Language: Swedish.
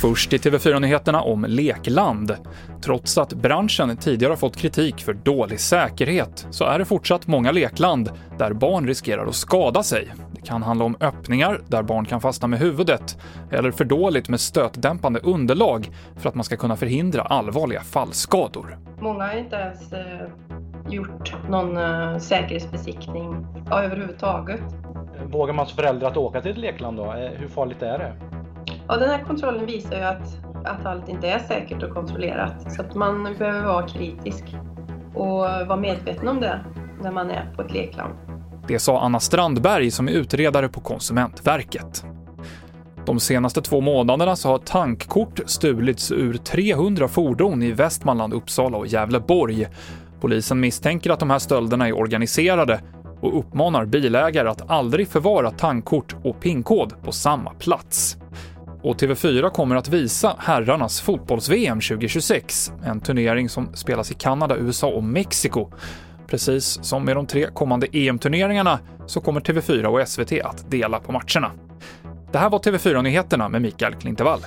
Först i TV4-nyheterna om lekland. Trots att branschen tidigare har fått kritik för dålig säkerhet så är det fortsatt många lekland där barn riskerar att skada sig. Det kan handla om öppningar där barn kan fastna med huvudet eller för dåligt med stötdämpande underlag för att man ska kunna förhindra allvarliga fallskador. Många har inte ens eh, gjort någon eh, säkerhetsbesiktning överhuvudtaget. Vågar man som förälder att åka till ett lekland då? Eh, hur farligt är det? Ja, den här kontrollen visar ju att, att allt inte är säkert och kontrollerat. Så att man behöver vara kritisk och vara medveten om det när man är på ett lekland. Det sa Anna Strandberg som är utredare på Konsumentverket. De senaste två månaderna så har tankkort stulits ur 300 fordon i Västmanland, Uppsala och Gävleborg. Polisen misstänker att de här stölderna är organiserade och uppmanar bilägare att aldrig förvara tankkort och pinkod på samma plats. Och TV4 kommer att visa herrarnas fotbolls-VM 2026, en turnering som spelas i Kanada, USA och Mexiko. Precis som med de tre kommande EM-turneringarna så kommer TV4 och SVT att dela på matcherna. Det här var TV4-nyheterna med Mikael Klintevall.